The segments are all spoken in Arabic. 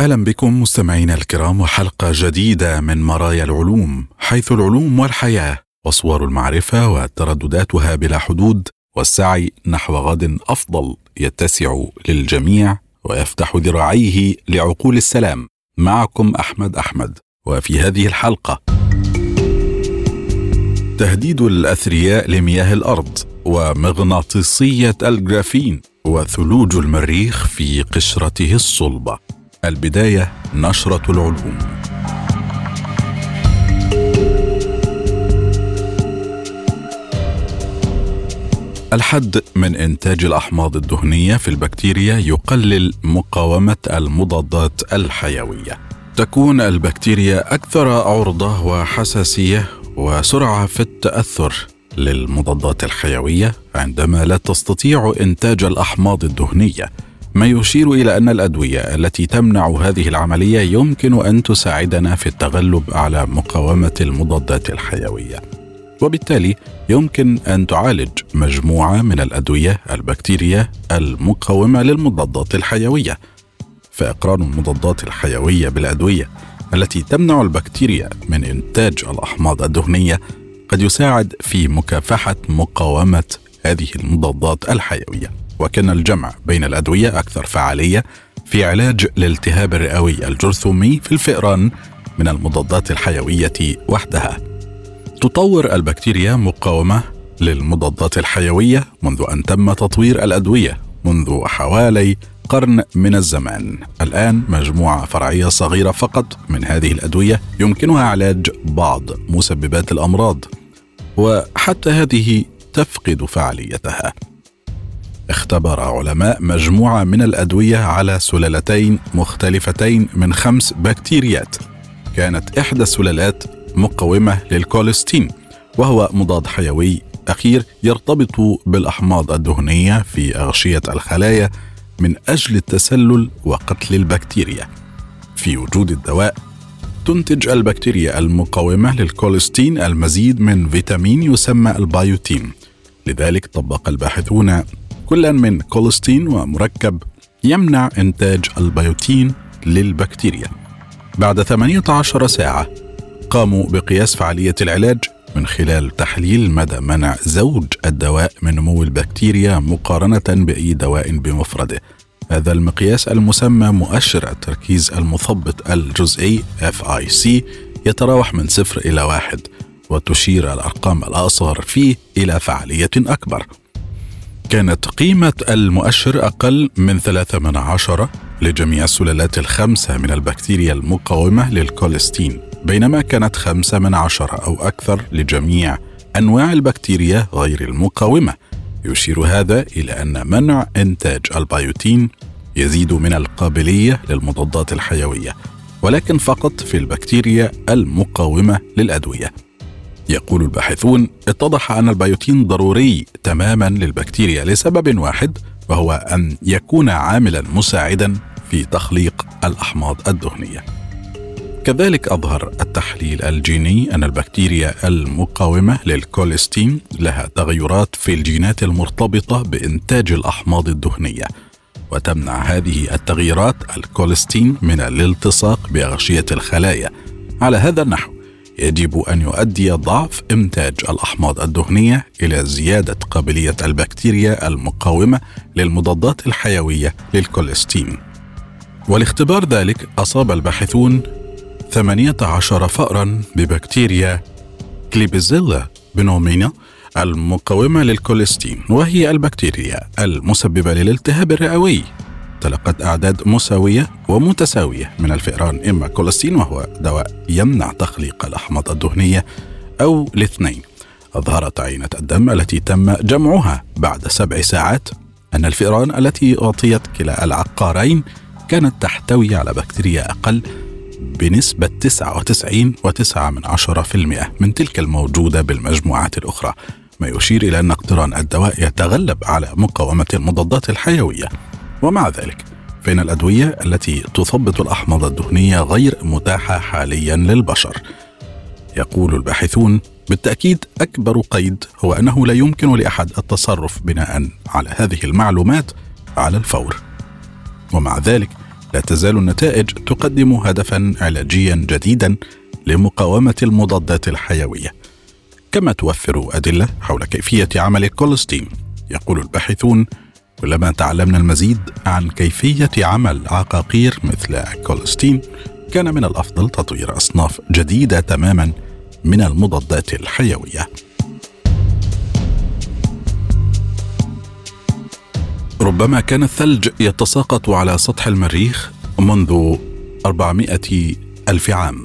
أهلا بكم مستمعينا الكرام وحلقة جديدة من مرايا العلوم حيث العلوم والحياة وصور المعرفة وتردداتها بلا حدود والسعي نحو غد أفضل يتسع للجميع ويفتح ذراعيه لعقول السلام. معكم أحمد أحمد وفي هذه الحلقة. تهديد الأثرياء لمياه الأرض ومغناطيسية الجرافين وثلوج المريخ في قشرته الصلبة. البداية نشرة العلوم. الحد من إنتاج الأحماض الدهنية في البكتيريا يقلل مقاومة المضادات الحيوية. تكون البكتيريا أكثر عرضة وحساسية وسرعة في التأثر للمضادات الحيوية عندما لا تستطيع إنتاج الأحماض الدهنية. ما يشير إلى أن الأدوية التي تمنع هذه العملية يمكن أن تساعدنا في التغلب على مقاومة المضادات الحيوية. وبالتالي يمكن أن تعالج مجموعة من الأدوية البكتيريا المقاومة للمضادات الحيوية. فاقران المضادات الحيوية بالأدوية التي تمنع البكتيريا من إنتاج الأحماض الدهنية قد يساعد في مكافحة مقاومة هذه المضادات الحيوية. وكان الجمع بين الأدوية أكثر فعالية في علاج الالتهاب الرئوي الجرثومي في الفئران من المضادات الحيوية وحدها. تطور البكتيريا مقاومة للمضادات الحيوية منذ أن تم تطوير الأدوية منذ حوالي قرن من الزمان. الآن مجموعة فرعية صغيرة فقط من هذه الأدوية يمكنها علاج بعض مسببات الأمراض وحتى هذه تفقد فعاليتها. اختبر علماء مجموعة من الأدوية على سلالتين مختلفتين من خمس بكتيريات. كانت إحدى السلالات مقاومه للكوليستين وهو مضاد حيوي أخير يرتبط بالأحماض الدهنية في أغشية الخلايا من أجل التسلل وقتل البكتيريا. في وجود الدواء تنتج البكتيريا المقاومه للكوليستين المزيد من فيتامين يسمى البايوتين. لذلك طبق الباحثون كلا من كوليستين ومركب يمنع إنتاج البيوتين للبكتيريا. بعد 18 ساعة قاموا بقياس فعالية العلاج من خلال تحليل مدى منع زوج الدواء من نمو البكتيريا مقارنة بأي دواء بمفرده. هذا المقياس المسمى مؤشر التركيز المثبط الجزئي FIC يتراوح من صفر إلى واحد وتشير الأرقام الأصغر فيه إلى فعالية أكبر. كانت قيمة المؤشر أقل من ثلاثة من عشرة لجميع السلالات الخمسة من البكتيريا المقاومة للكوليستين بينما كانت خمسة من عشرة أو أكثر لجميع أنواع البكتيريا غير المقاومة. يشير هذا إلى أن منع إنتاج البيوتين يزيد من القابلية للمضادات الحيوية ولكن فقط في البكتيريا المقاومة للأدوية. يقول الباحثون اتضح أن البيوتين ضروري تماما للبكتيريا لسبب واحد وهو أن يكون عاملا مساعدا في تخليق الأحماض الدهنية. كذلك أظهر التحليل الجيني أن البكتيريا المقاومة للكوليستين لها تغيرات في الجينات المرتبطة بإنتاج الأحماض الدهنية وتمنع هذه التغييرات الكوليستين من الالتصاق بأغشية الخلايا. على هذا النحو يجب أن يؤدي ضعف إنتاج الأحماض الدهنية إلى زيادة قابلية البكتيريا المقاومة للمضادات الحيوية للكوليستين. ولاختبار ذلك أصاب الباحثون 18 فأرا ببكتيريا Klebsiella pneumoniae المقاومة للكوليستين وهي البكتيريا المسببة للالتهاب الرئوي. تلقت أعداد مساوية ومتساوية من الفئران إما كوليستين وهو دواء يمنع تخليق الأحماض الدهنية أو الاثنين. أظهرت عينة الدم التي تم جمعها بعد سبع ساعات أن الفئران التي أعطيت كلا العقارين كانت تحتوي على بكتيريا أقل بنسبة 99.9% من تلك الموجودة بالمجموعات الأخرى ما يشير إلى أن اقتران الدواء يتغلب على مقاومة المضادات الحيوية. ومع ذلك فإن الأدوية التي تثبط الأحماض الدهنية غير متاحة حاليا للبشر. يقول الباحثون بالتأكيد أكبر قيد هو أنه لا يمكن لأحد التصرف بناء على هذه المعلومات على الفور. ومع ذلك لا تزال النتائج تقدم هدفا علاجيا جديدا لمقاومة المضادات الحيوية. كما توفر أدلة حول كيفية عمل الكولستين يقول الباحثون كلما تعلمنا المزيد عن كيفية عمل عقاقير مثل الكولستين كان من الأفضل تطوير أصناف جديدة تماما من المضادات الحيوية. ربما كان الثلج يتساقط على سطح المريخ منذ 400 ألف عام.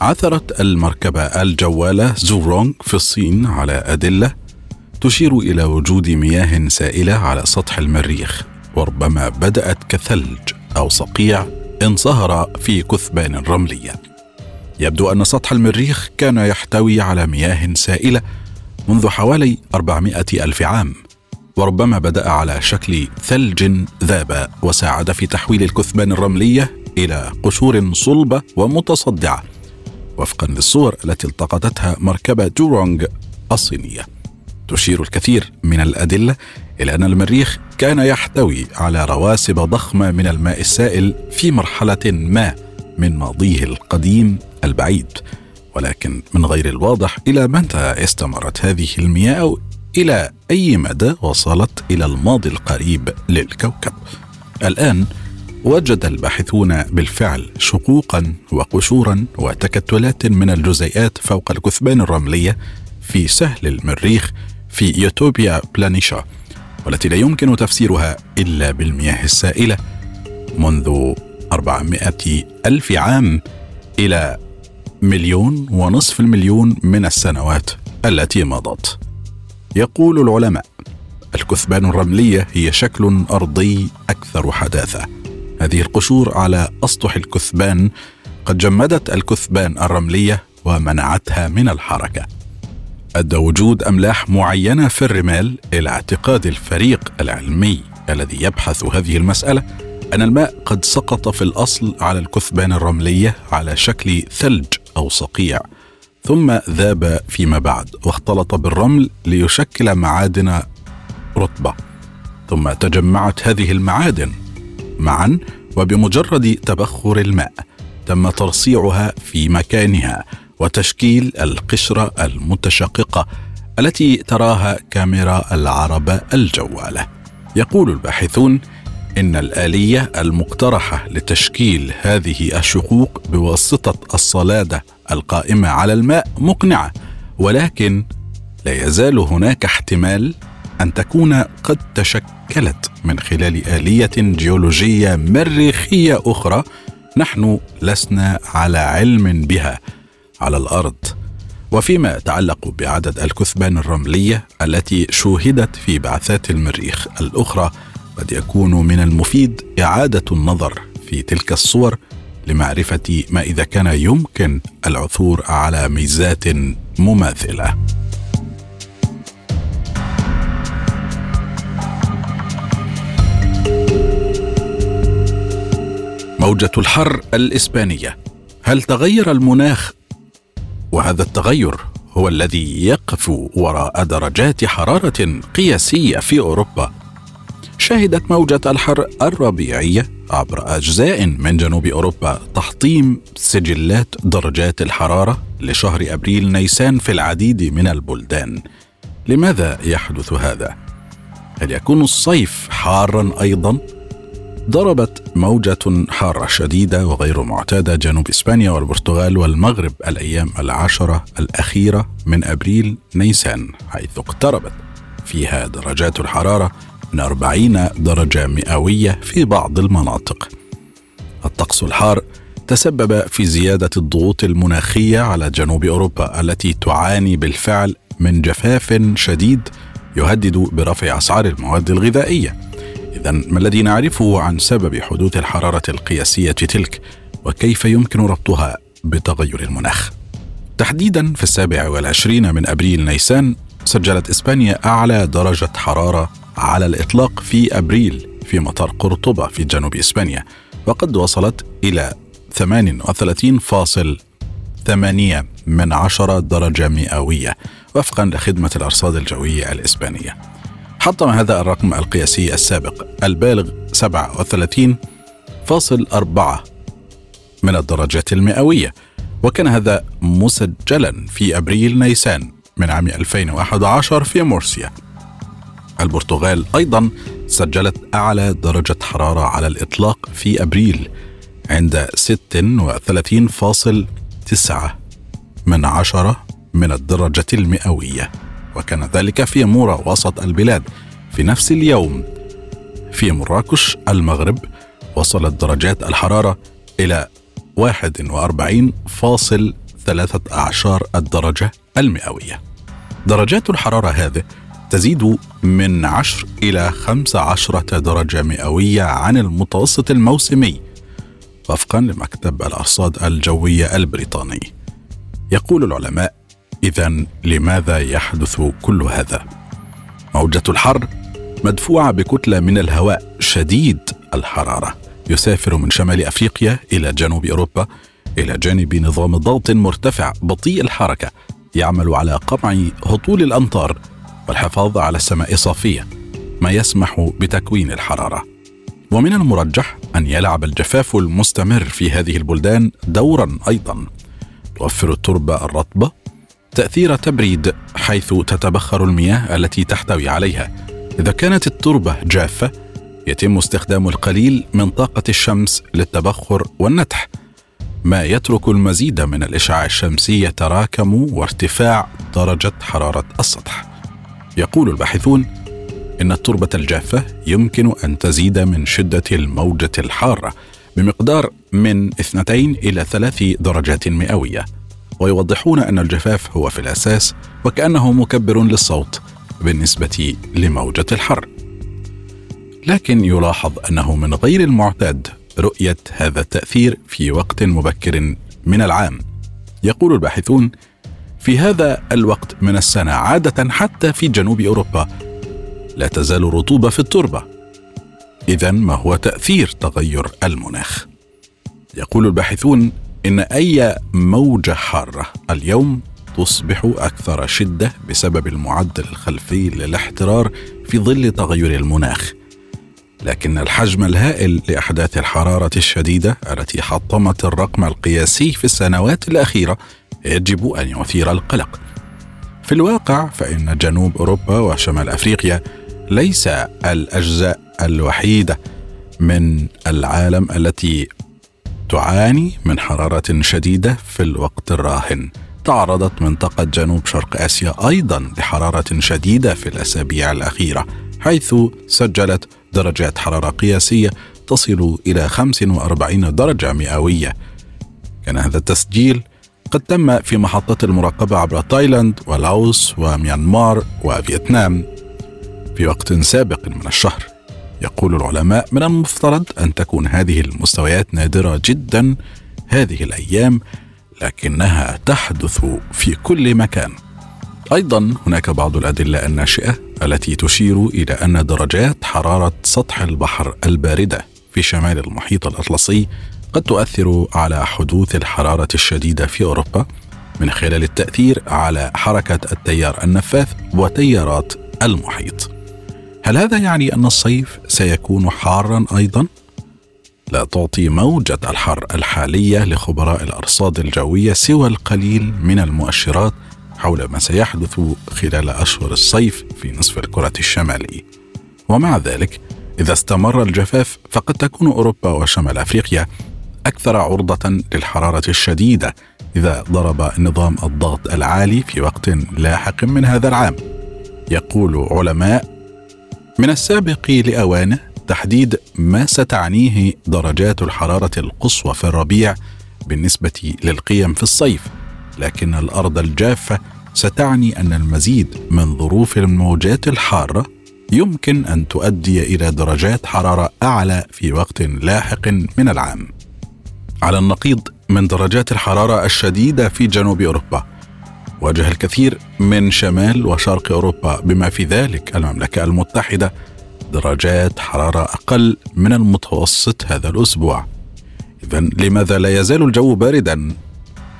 عثرت المركبة الجوالة زورونغ في الصين على أدلة تشير إلى وجود مياه سائلة على سطح المريخ وربما بدأت كثلج أو صقيع انصهر في كثبان رملية يبدو أن سطح المريخ كان يحتوي على مياه سائلة منذ حوالي 400 ألف عام وربما بدأ على شكل ثلج ذاب وساعد في تحويل الكثبان الرملية إلى قشور صلبة ومتصدعة وفقا للصور التي التقطتها مركبة جورونغ الصينية. تشير الكثير من الأدلة إلى أن المريخ كان يحتوي على رواسب ضخمة من الماء السائل في مرحلة ما من ماضيه القديم البعيد. ولكن من غير الواضح إلى متى استمرت هذه المياه إلى أي مدى وصلت إلى الماضي القريب للكوكب. الآن وجد الباحثون بالفعل شقوقا وقشورا وتكتلات من الجزيئات فوق الكثبان الرملية في سهل المريخ في يوتوبيا بلانيشا والتي لا يمكن تفسيرها إلا بالمياه السائلة منذ 400 ألف عام إلى مليون ونصف المليون من السنوات التي مضت. يقول العلماء الكثبان الرمليه هي شكل أرضي أكثر حداثة. هذه القشور على أسطح الكثبان قد جمدت الكثبان الرملية ومنعتها من الحركة. أدى وجود أملاح معينة في الرمال إلى اعتقاد الفريق العلمي الذي يبحث هذه المسألة أن الماء قد سقط في الأصل على الكثبان الرملية على شكل ثلج أو صقيع ثم ذاب فيما بعد واختلط بالرمل ليشكل معادن رطبة. ثم تجمعت هذه المعادن معا وبمجرد تبخر الماء تم ترصيعها في مكانها. وتشكيل القشرة المتشققة التي تراها كاميرا العربه الجوالة. يقول الباحثون إن الآلية المقترحة لتشكيل هذه الشقوق بواسطة الصلادة القائمة على الماء مقنعة ولكن لا يزال هناك احتمال أن تكون قد تشكلت من خلال آلية جيولوجية مريخية أخرى. نحن لسنا على علم بها. على الأرض. وفيما يتعلق بعدد الكثبان الرملية التي شوهدت في بعثات المريخ الأخرى قد يكون من المفيد إعادة النظر في تلك الصور لمعرفة ما إذا كان يمكن العثور على ميزات مماثلة. موجة الحر الإسبانية. هل تغير المناخ وهذا التغير هو الذي يقف وراء درجات حرارة قياسية في أوروبا شهدت موجة الحر الربيعية عبر أجزاء من جنوب أوروبا تحطيم سجلات درجات الحرارة لشهر أبريل نيسان في العديد من البلدان لماذا يحدث هذا؟ هل يكون الصيف حارا أيضا؟ ضربت موجة حارة شديدة وغير معتادة جنوب إسبانيا والبرتغال والمغرب الأيام العشرة الأخيرة من أبريل نيسان حيث اقتربت فيها درجات الحرارة من 40 درجة مئوية في بعض المناطق. الطقس الحار تسبب في زيادة الضغوط المناخية على جنوب أوروبا التي تعاني بالفعل من جفاف شديد يهدد برفع أسعار المواد الغذائية. اذا ما الذي نعرفه عن سبب حدوث الحرارة القياسية تلك وكيف يمكن ربطها بتغير المناخ؟ تحديدا في السابع والعشرين من أبريل نيسان سجلت إسبانيا أعلى درجة حرارة على الإطلاق في أبريل في مطار قرطبة في جنوب إسبانيا وقد وصلت إلى 38.8 من عشرة درجة مئوية وفقا لخدمة الأرصاد الجوية الإسبانية حطم هذا الرقم القياسي السابق البالغ 37.4 من الدرجات المئوية وكان هذا مسجلا في أبريل نيسان من عام 2011 في مورسيا. البرتغال أيضا سجلت أعلى درجة حرارة على الإطلاق في أبريل عند 36.9 من عشرة من الدرجة المئوية. وكان ذلك في مورا وسط البلاد. في نفس اليوم في مراكش المغرب وصلت درجات الحرارة إلى 41.13 الدرجة المئوية. درجات الحرارة هذه تزيد من 10 إلى 15 درجة مئوية عن المتوسط الموسمي وفقا لمكتب الأرصاد الجوية البريطاني. يقول العلماء إذا لماذا يحدث كل هذا؟ موجة الحر مدفوعة بكتلة من الهواء شديد الحرارة يسافر من شمال أفريقيا إلى جنوب أوروبا إلى جانب نظام ضغط مرتفع بطيء الحركة يعمل على قمع هطول الأمطار والحفاظ على السماء صافية ما يسمح بتكوين الحرارة ومن المرجح أن يلعب الجفاف المستمر في هذه البلدان دورا أيضا توفر التربة الرطبة تأثير تبريد حيث تتبخر المياه التي تحتوي عليها. إذا كانت التربة جافة يتم استخدام القليل من طاقة الشمس للتبخر والنتح ما يترك المزيد من الإشعاع الشمسي يتراكم وارتفاع درجة حرارة السطح. يقول الباحثون إن التربة الجافة يمكن أن تزيد من شدة الموجة الحارة بمقدار من 2 إلى 3 درجات مئوية. ويوضحون أن الجفاف هو في الأساس وكأنه مكبر للصوت بالنسبة لموجة الحر. لكن يلاحظ أنه من غير المعتاد رؤية هذا التأثير في وقت مبكر من العام. يقول الباحثون في هذا الوقت من السنة عادة حتى في جنوب أوروبا لا تزال رطوبة في التربة. إذا ما هو تأثير تغير المناخ؟ يقول الباحثون إن أي موجة حارة اليوم تصبح أكثر شدة بسبب المعدل الخلفي للاحترار في ظل تغير المناخ. لكن الحجم الهائل لأحداث الحرارة الشديدة التي حطمت الرقم القياسي في السنوات الأخيرة يجب أن يثير القلق. في الواقع فإن جنوب أوروبا وشمال أفريقيا ليس الأجزاء الوحيدة من العالم التي تعاني من حرارة شديدة في الوقت الراهن. تعرضت منطقة جنوب شرق آسيا أيضا لحرارة شديدة في الأسابيع الأخيرة حيث سجلت درجات حرارة قياسية تصل إلى 45 درجة مئوية. كان هذا التسجيل قد تم في محطات المراقبة عبر تايلاند ولاوس وميانمار وفيتنام في وقت سابق من الشهر. يقول العلماء من المفترض أن تكون هذه المستويات نادرة جدا هذه الأيام لكنها تحدث في كل مكان. أيضا هناك بعض الأدلة الناشئة التي تشير إلى أن درجات حرارة سطح البحر الباردة في شمال المحيط الأطلسي قد تؤثر على حدوث الحرارة الشديدة في أوروبا من خلال التأثير على حركة التيار النفاث وتيارات المحيط. هل هذا يعني أن الصيف سيكون حارا أيضا؟ لا تعطي موجة الحر الحالية لخبراء الأرصاد الجوية سوى القليل من المؤشرات حول ما سيحدث خلال أشهر الصيف في نصف الكرة الشمالي ومع ذلك إذا استمر الجفاف فقد تكون أوروبا وشمال أفريقيا أكثر عرضة للحرارة الشديدة إذا ضرب نظام الضغط العالي في وقت لاحق من هذا العام. يقول علماء من السابق لاوانه تحديد ما ستعنيه درجات الحرارة القصوى في الربيع بالنسبة للقيم في الصيف. لكن الأرض الجافة ستعني أن المزيد من ظروف الموجات الحارة يمكن أن تؤدي إلى درجات حرارة أعلى في وقت لاحق من العام. على النقيض من درجات الحرارة الشديدة في جنوب أوروبا واجه الكثير من شمال وشرق أوروبا بما في ذلك المملكة المتحدة درجات حرارة أقل من المتوسط هذا الأسبوع. إذا لماذا لا يزال الجو باردا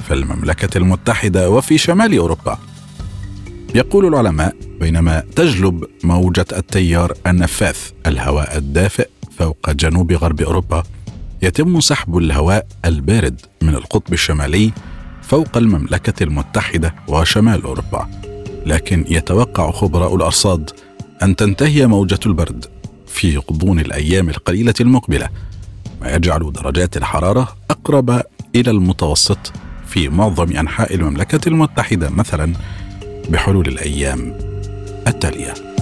في المملكة المتحدة وفي شمال أوروبا؟ يقول العلماء بينما تجلب موجة التيار النفاث الهواء الدافئ فوق جنوب غرب أوروبا يتم سحب الهواء البارد من القطب الشمالي فوق المملكة المتحدة وشمال أوروبا لكن يتوقع خبراء الأرصاد أن تنتهي موجة البرد في غضون الأيام القليلة المقبلة ما يجعل درجات الحرارة أقرب إلى المتوسط في معظم أنحاء المملكة المتحدة مثلا بحلول الأيام التالية.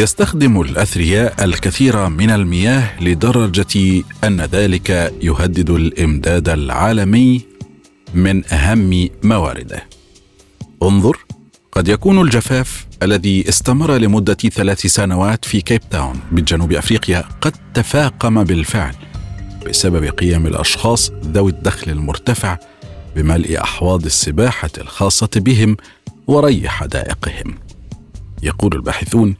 يستخدم الأثرياء الكثير من المياه لدرجة أن ذلك يهدد الإمداد العالمي من أهم موارده. انظر قد يكون الجفاف الذي استمر لمدة ثلاث سنوات في كيب تاون بجنوب أفريقيا قد تفاقم بالفعل بسبب قيام الأشخاص ذوي الدخل المرتفع بملء أحواض السباحة الخاصة بهم وري حدائقهم يقول الباحثون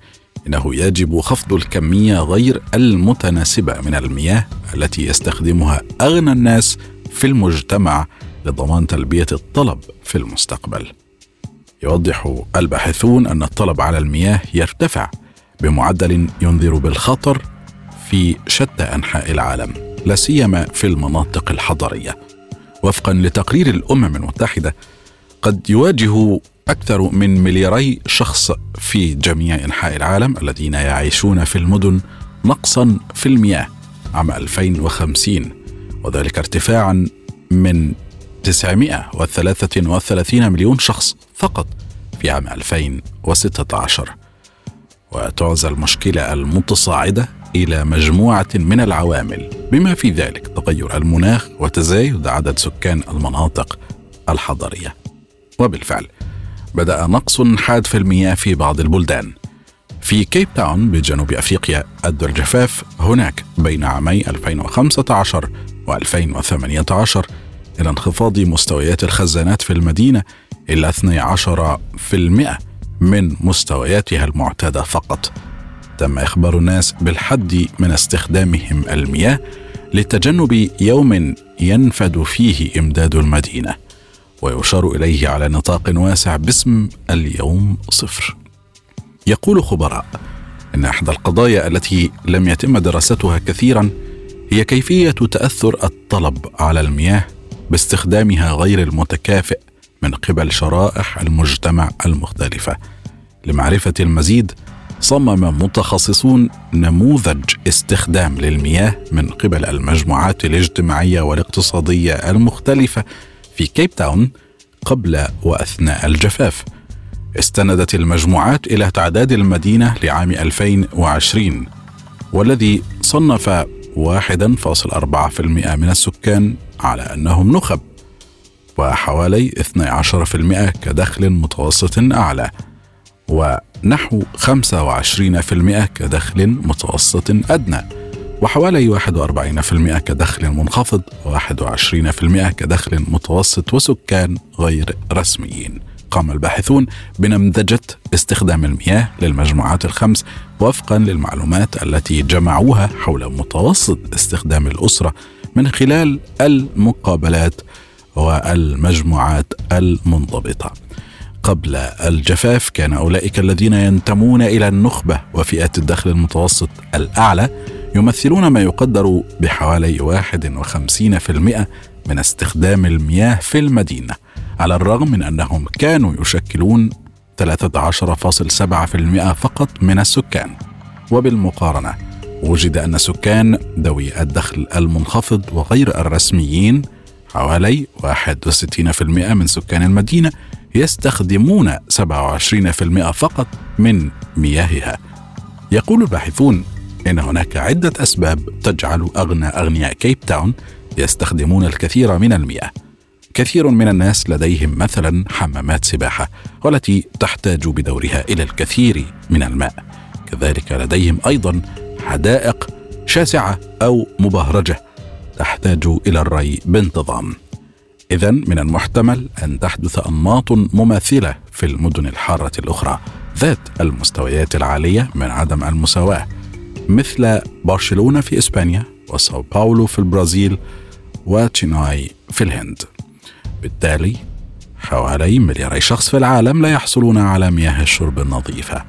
إنه يجب خفض الكمية غير المتناسبة من المياه التي يستخدمها أغنى الناس في المجتمع لضمان تلبية الطلب في المستقبل. يوضح الباحثون أن الطلب على المياه يرتفع بمعدل ينذر بالخطر في شتى أنحاء العالم لا سيما في المناطق الحضرية. وفقا لتقرير الأمم المتحدة قد يواجه أكثر من ملياري شخص في جميع أنحاء العالم الذين يعيشون في المدن نقصا في المياه عام 2050 وذلك ارتفاعا من 933 مليون شخص فقط في عام 2016 وتعزى المشكلة المتصاعدة إلى مجموعة من العوامل بما في ذلك تغير المناخ وتزايد عدد سكان المناطق الحضرية. وبالفعل بدأ نقص حاد في المياه في بعض البلدان. في كيب تاون بجنوب أفريقيا أدى الجفاف هناك بين عامي 2015 و 2018 إلى انخفاض مستويات الخزانات في المدينة إلى 12% من مستوياتها المعتادة فقط. تم إخبار الناس بالحد من استخدامهم المياه لتجنب يوم ينفد فيه إمداد المدينة. ويشار إليه على نطاق واسع باسم اليوم صفر. يقول خبراء إن احدى القضايا التي لم يتم دراستها كثيرا هي كيفية تأثر الطلب على المياه باستخدامها غير المتكافئ من قبل شرائح المجتمع المختلفة. لمعرفة المزيد صمم متخصصون نموذج استخدام للمياه من قبل المجموعات الاجتماعية والاقتصادية المختلفة في كيب تاون قبل وأثناء الجفاف. استندت المجموعات إلى تعداد المدينة لعام 2020 والذي صنف 1.4% من السكان على أنهم نخب وحوالي 12% كدخل متوسط أعلى ونحو 25% كدخل متوسط أدنى وحوالي 41% كدخل منخفض و21% كدخل متوسط وسكان غير رسميين. قام الباحثون بنمذجة استخدام المياه للمجموعات الخمس وفقا للمعلومات التي جمعوها حول متوسط استخدام الأسرة من خلال المقابلات والمجموعات المنضبطة. قبل الجفاف كان أولئك الذين ينتمون إلى النخبة وفئات الدخل المتوسط الأعلى يمثلون ما يقدر بحوالي 51% من استخدام المياه في المدينة على الرغم من أنهم كانوا يشكلون 13.7% فقط من السكان. وبالمقارنة وجد أن سكان ذوي الدخل المنخفض وغير الرسميين حوالي 61% من سكان المدينة يستخدمون 27% فقط من مياهها. يقول الباحثون إن هناك عدة أسباب تجعل أغنى أغنياء كيب تاون يستخدمون الكثير من المياه. كثير من الناس لديهم مثلا حمامات سباحة والتي تحتاج بدورها إلى الكثير من الماء. كذلك لديهم أيضا حدائق شاسعة أو مبهرجة تحتاج إلى الري بانتظام. اذا من المحتمل أن تحدث أنماط مماثلة في المدن الحارة الأخرى ذات المستويات العالية من عدم المساواة. مثل برشلونه في إسبانيا وساو باولو في البرازيل وتشيناي في الهند. بالتالي حوالي ملياري شخص في العالم لا يحصلون على مياه الشرب النظيفة.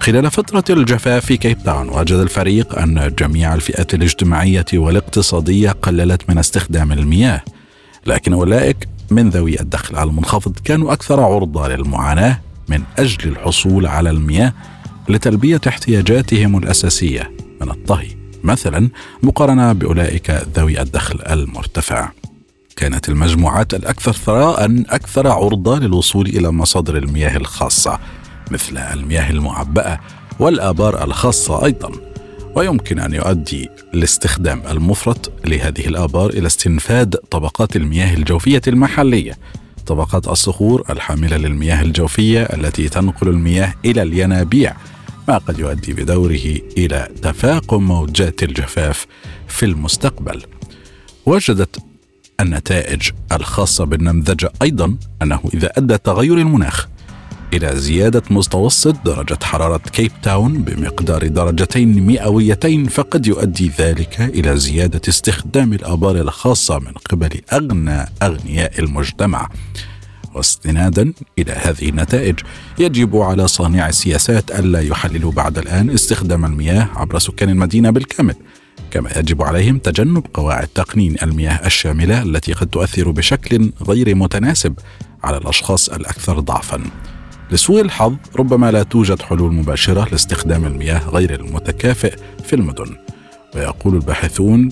خلال فترة الجفاف في كيب تاون وجد الفريق أن جميع الفئات الاجتماعية والاقتصادية قللت من استخدام المياه لكن أولئك من ذوي الدخل المنخفض كانوا أكثر عرضة للمعاناة من أجل الحصول على المياه لتلبية احتياجاتهم الأساسية من الطهي مثلا مقارنة بأولئك ذوي الدخل المرتفع. كانت المجموعات الأكثر ثراء أكثر عرضة للوصول إلى مصادر المياه الخاصة مثل المياه المعبأة والآبار الخاصة أيضا. ويمكن أن يؤدي الاستخدام المفرط لهذه الآبار إلى استنفاد طبقات المياه الجوفية المحلية طبقات الصخور الحاملة للمياه الجوفية التي تنقل المياه إلى الينابيع ما قد يؤدي بدوره إلى تفاقم موجات الجفاف في المستقبل. وجدت النتائج الخاصة بالنمذجة أيضا أنه إذا أدى تغير المناخ إلى زيادة متوسط درجة حرارة كيب تاون بمقدار درجتين مئويتين فقد يؤدي ذلك إلى زيادة استخدام الآبار الخاصة من قبل أغنى أغنياء المجتمع. واستنادا إلى هذه النتائج يجب على صانع السياسات ألا يحللوا بعد الآن استخدام المياه عبر سكان المدينة بالكامل. كما يجب عليهم تجنب قواعد تقنين المياه الشاملة التي قد تؤثر بشكل غير متناسب على الأشخاص الأكثر ضعفا. لسوء الحظ ربما لا توجد حلول مباشرة لاستخدام المياه غير المتكافئ في المدن. ويقول الباحثون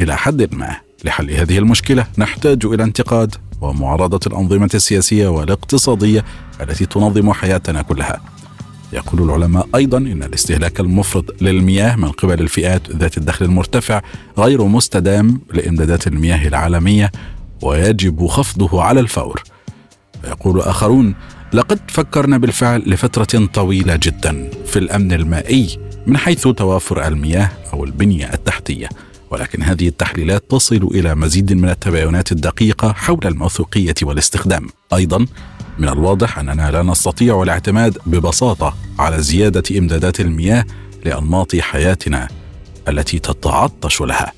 إلى حد ما لحل هذه المشكلة نحتاج إلى انتقاد ومعارضة الأنظمة السياسية والاقتصادية التي تنظم حياتنا كلها. يقول العلماء أيضا إن الاستهلاك المفرط للمياه من قبل الفئات ذات الدخل المرتفع غير مستدام لإمدادات المياه العالمية ويجب خفضه على الفور. يقول اخرون لقد فكرنا بالفعل لفترة طويلة جدا في الأمن المائي من حيث توافر المياه أو البنية التحتية. ولكن هذه التحليلات تصل إلى مزيد من التباينات الدقيقة حول الموثوقية والاستخدام. أيضا من الواضح أننا لا نستطيع الاعتماد ببساطة على زيادة إمدادات المياه لأنماط حياتنا التي تتعطش لها.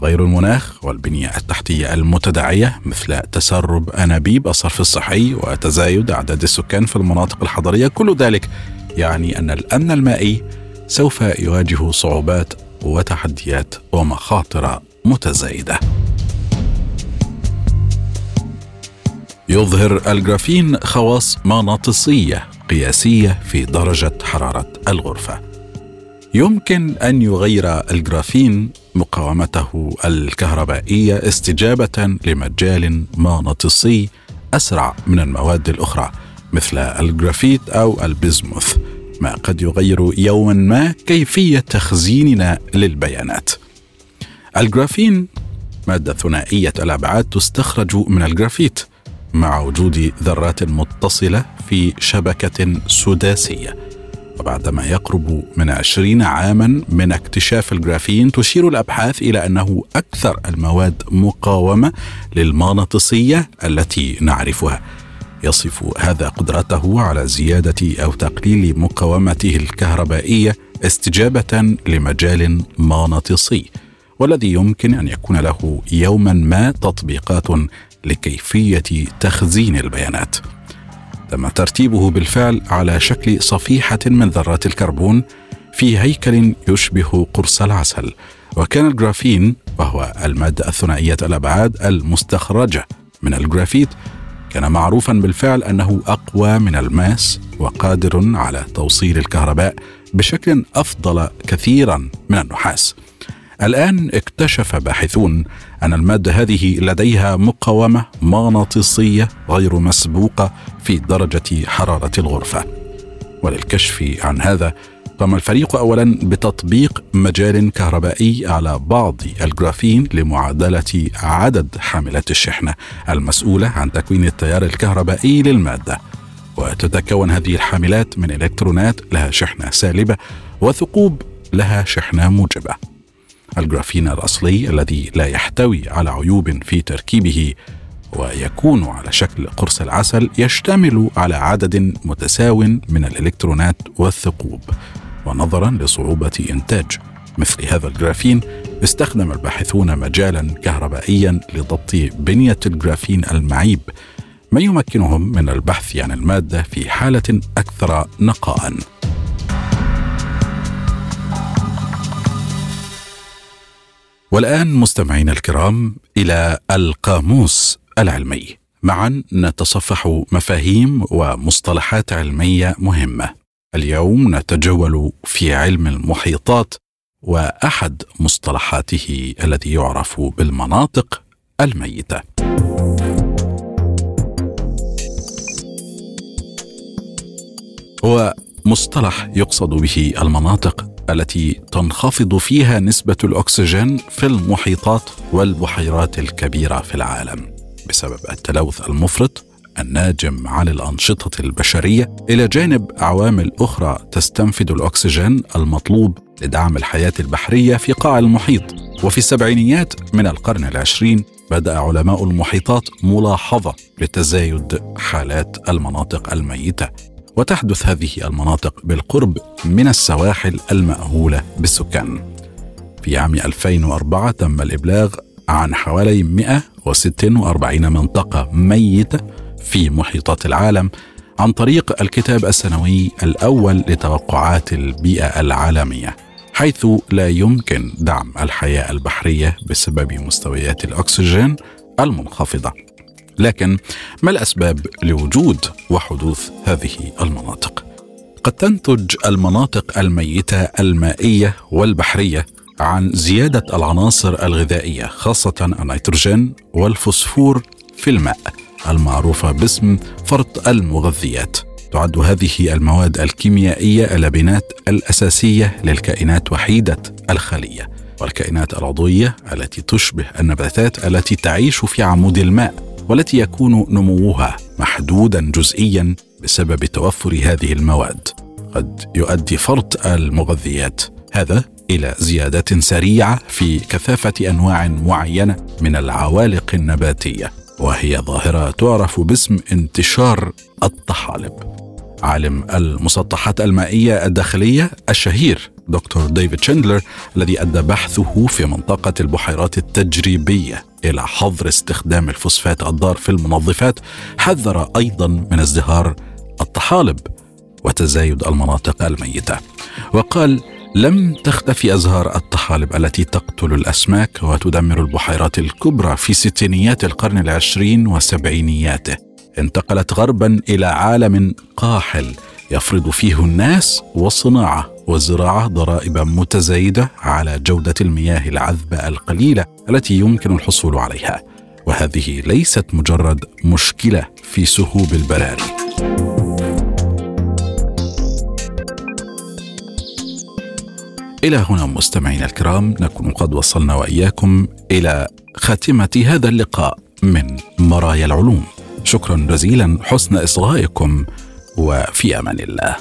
تغير المناخ والبنية التحتية المتداعية مثل تسرب أنابيب الصرف الصحي وتزايد أعداد السكان في المناطق الحضرية. كل ذلك يعني أن الأمن المائي سوف يواجه صعوبات وتحديات ومخاطر متزايدة. يظهر الجرافين خواص مغناطيسيه قياسية في درجة حرارة الغرفة. يمكن أن يغير الجرافين مقاومته الكهربائية استجابة لمجال مغناطيسي أسرع من المواد الأخرى مثل الجرافيت أو البزموث ما قد يغير يوما ما كيفية تخزيننا للبيانات. الجرافين مادة ثنائية الأبعاد تستخرج من الجرافيت مع وجود ذرات متصلة في شبكة سداسية. وبعد ما يقرب من عشرين عاما من اكتشاف الجرافين تشير الأبحاث إلى أنه أكثر المواد مقاومة للمغناطيسية التي نعرفها. يصف هذا قدرته على زيادة أو تقليل مقاومته الكهربائية استجابة لمجال مغناطيسي والذي يمكن أن يكون له يوما ما تطبيقات لكيفية تخزين البيانات. تم ترتيبه بالفعل على شكل صفيحة من ذرات الكربون في هيكل يشبه قرص العسل وكان الجرافين وهو الماده الثنائية الأبعاد المستخرجة من الجرافيت كان معروفا بالفعل أنه أقوى من الماس وقادر على توصيل الكهرباء بشكل أفضل كثيرا من النحاس. الآن اكتشف باحثون أن المادة هذه لديها مقاومة مغناطيسية غير مسبوقة في درجة حرارة الغرفة. وللكشف عن هذا قام الفريق اولا بتطبيق مجال كهربائي على بعض الجرافين لمعادلة عدد حاملات الشحنة المسؤولة عن تكوين التيار الكهربائي للمادة. وتتكون هذه الحاملات من إلكترونات لها شحنة سالبة وثقوب لها شحنة موجبة. الجرافين الأصلي الذي لا يحتوي على عيوب في تركيبه ويكون على شكل قرص العسل يشتمل على عدد متساو من الإلكترونات والثقوب ونظرا لصعوبة إنتاج. مثل هذا الجرافين استخدم الباحثون مجالا كهربائيا لضبط بنية الجرافين المعيب ما يمكنهم من البحث عن المادة في حالة أكثر نقاء. والآن مستمعينا الكرام إلى القاموس العلمي. معا نتصفح مفاهيم ومصطلحات علمية مهمة. اليوم نتجول في علم المحيطات وأحد مصطلحاته الذي يعرف بالمناطق الميتة. هو مصطلح يقصد به المناطق التي تنخفض فيها نسبة الأكسجين في المحيطات والبحيرات الكبيرة في العالم بسبب التلوث المفرط الناجم عن الأنشطة البشرية. إلى جانب عوامل أخرى تستنفد الأكسجين المطلوب لدعم الحياة البحرية في قاع المحيط. وفي السبعينيات من القرن العشرين بدأ علماء المحيطات ملاحظة لتزايد حالات المناطق الميتة. وتحدث هذه المناطق بالقرب من السواحل المأهولة بالسكان. في عام 2004 تم الإبلاغ عن حوالي 146 منطقة ميتة في محيطات العالم عن طريق الكتاب السنوي الأول لتوقعات البيئة العالمية حيث لا يمكن دعم الحياة البحرية بسبب مستويات الأكسجين المنخفضة لكن ما الأسباب لوجود وحدوث هذه المناطق؟ قد تنتج المناطق الميتة المائية والبحرية عن زيادة العناصر الغذائية خاصة النيتروجين والفوسفور في الماء المعروفة باسم فرط المغذيات. تعد هذه المواد الكيميائية اللبنات الأساسية للكائنات وحيدة الخلية والكائنات العضوية التي تشبه النباتات التي تعيش في عمود الماء. والتي يكون نموها محدودا جزئيا بسبب توفر هذه المواد. قد يؤدي فرط المغذيات. هذا إلى زيادات سريعة في كثافة أنواع معينة من العوالق النباتية وهي ظاهرة تعرف باسم انتشار الطحالب. عالم المسطحات المائية الداخلية الشهير دكتور ديفيد شندلر الذي أدى بحثه في منطقة البحيرات التجريبية إلى حظر استخدام الفوسفات الضار في المنظفات حذر أيضا من ازدهار الطحالب وتزايد المناطق الميتة. وقال لم تختفي أزهار الطحالب التي تقتل الأسماك وتدمر البحيرات الكبرى في ستينيات القرن العشرين وسبعينياته. انتقلت غربا إلى عالم قاحل يفرض فيه الناس والصناعه والزراعه ضرائب متزايدة على جودة المياه العذبة القليلة التي يمكن الحصول عليها. وهذه ليست مجرد مشكلة في سهوب البراري. إلى هنا مستمعينا الكرام نكون قد وصلنا وإياكم إلى خاتمة هذا اللقاء من مرايا العلوم. شكرا جزيلا حسن إصغائكم وفي أمان الله.